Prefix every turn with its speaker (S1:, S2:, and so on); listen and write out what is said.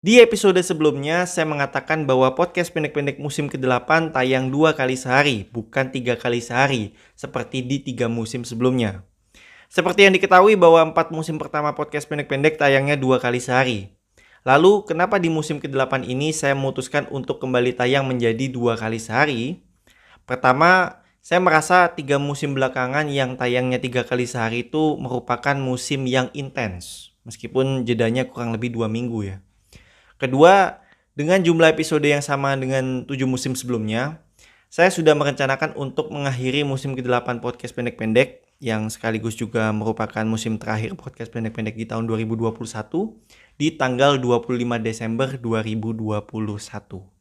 S1: Di episode sebelumnya, saya mengatakan bahwa podcast pendek-pendek musim ke-8 tayang dua kali sehari, bukan tiga kali sehari, seperti di tiga musim sebelumnya. Seperti yang diketahui bahwa empat musim pertama podcast pendek-pendek tayangnya dua kali sehari. Lalu, kenapa di musim ke-8 ini saya memutuskan untuk kembali tayang menjadi dua kali sehari? Pertama, saya merasa tiga musim belakangan yang tayangnya tiga kali sehari itu merupakan musim yang intens, meskipun jedanya kurang lebih dua minggu ya. Kedua, dengan jumlah episode yang sama dengan 7 musim sebelumnya, saya sudah merencanakan untuk mengakhiri musim ke-8 podcast pendek-pendek yang sekaligus juga merupakan musim terakhir podcast pendek-pendek di tahun 2021 di tanggal 25 Desember 2021.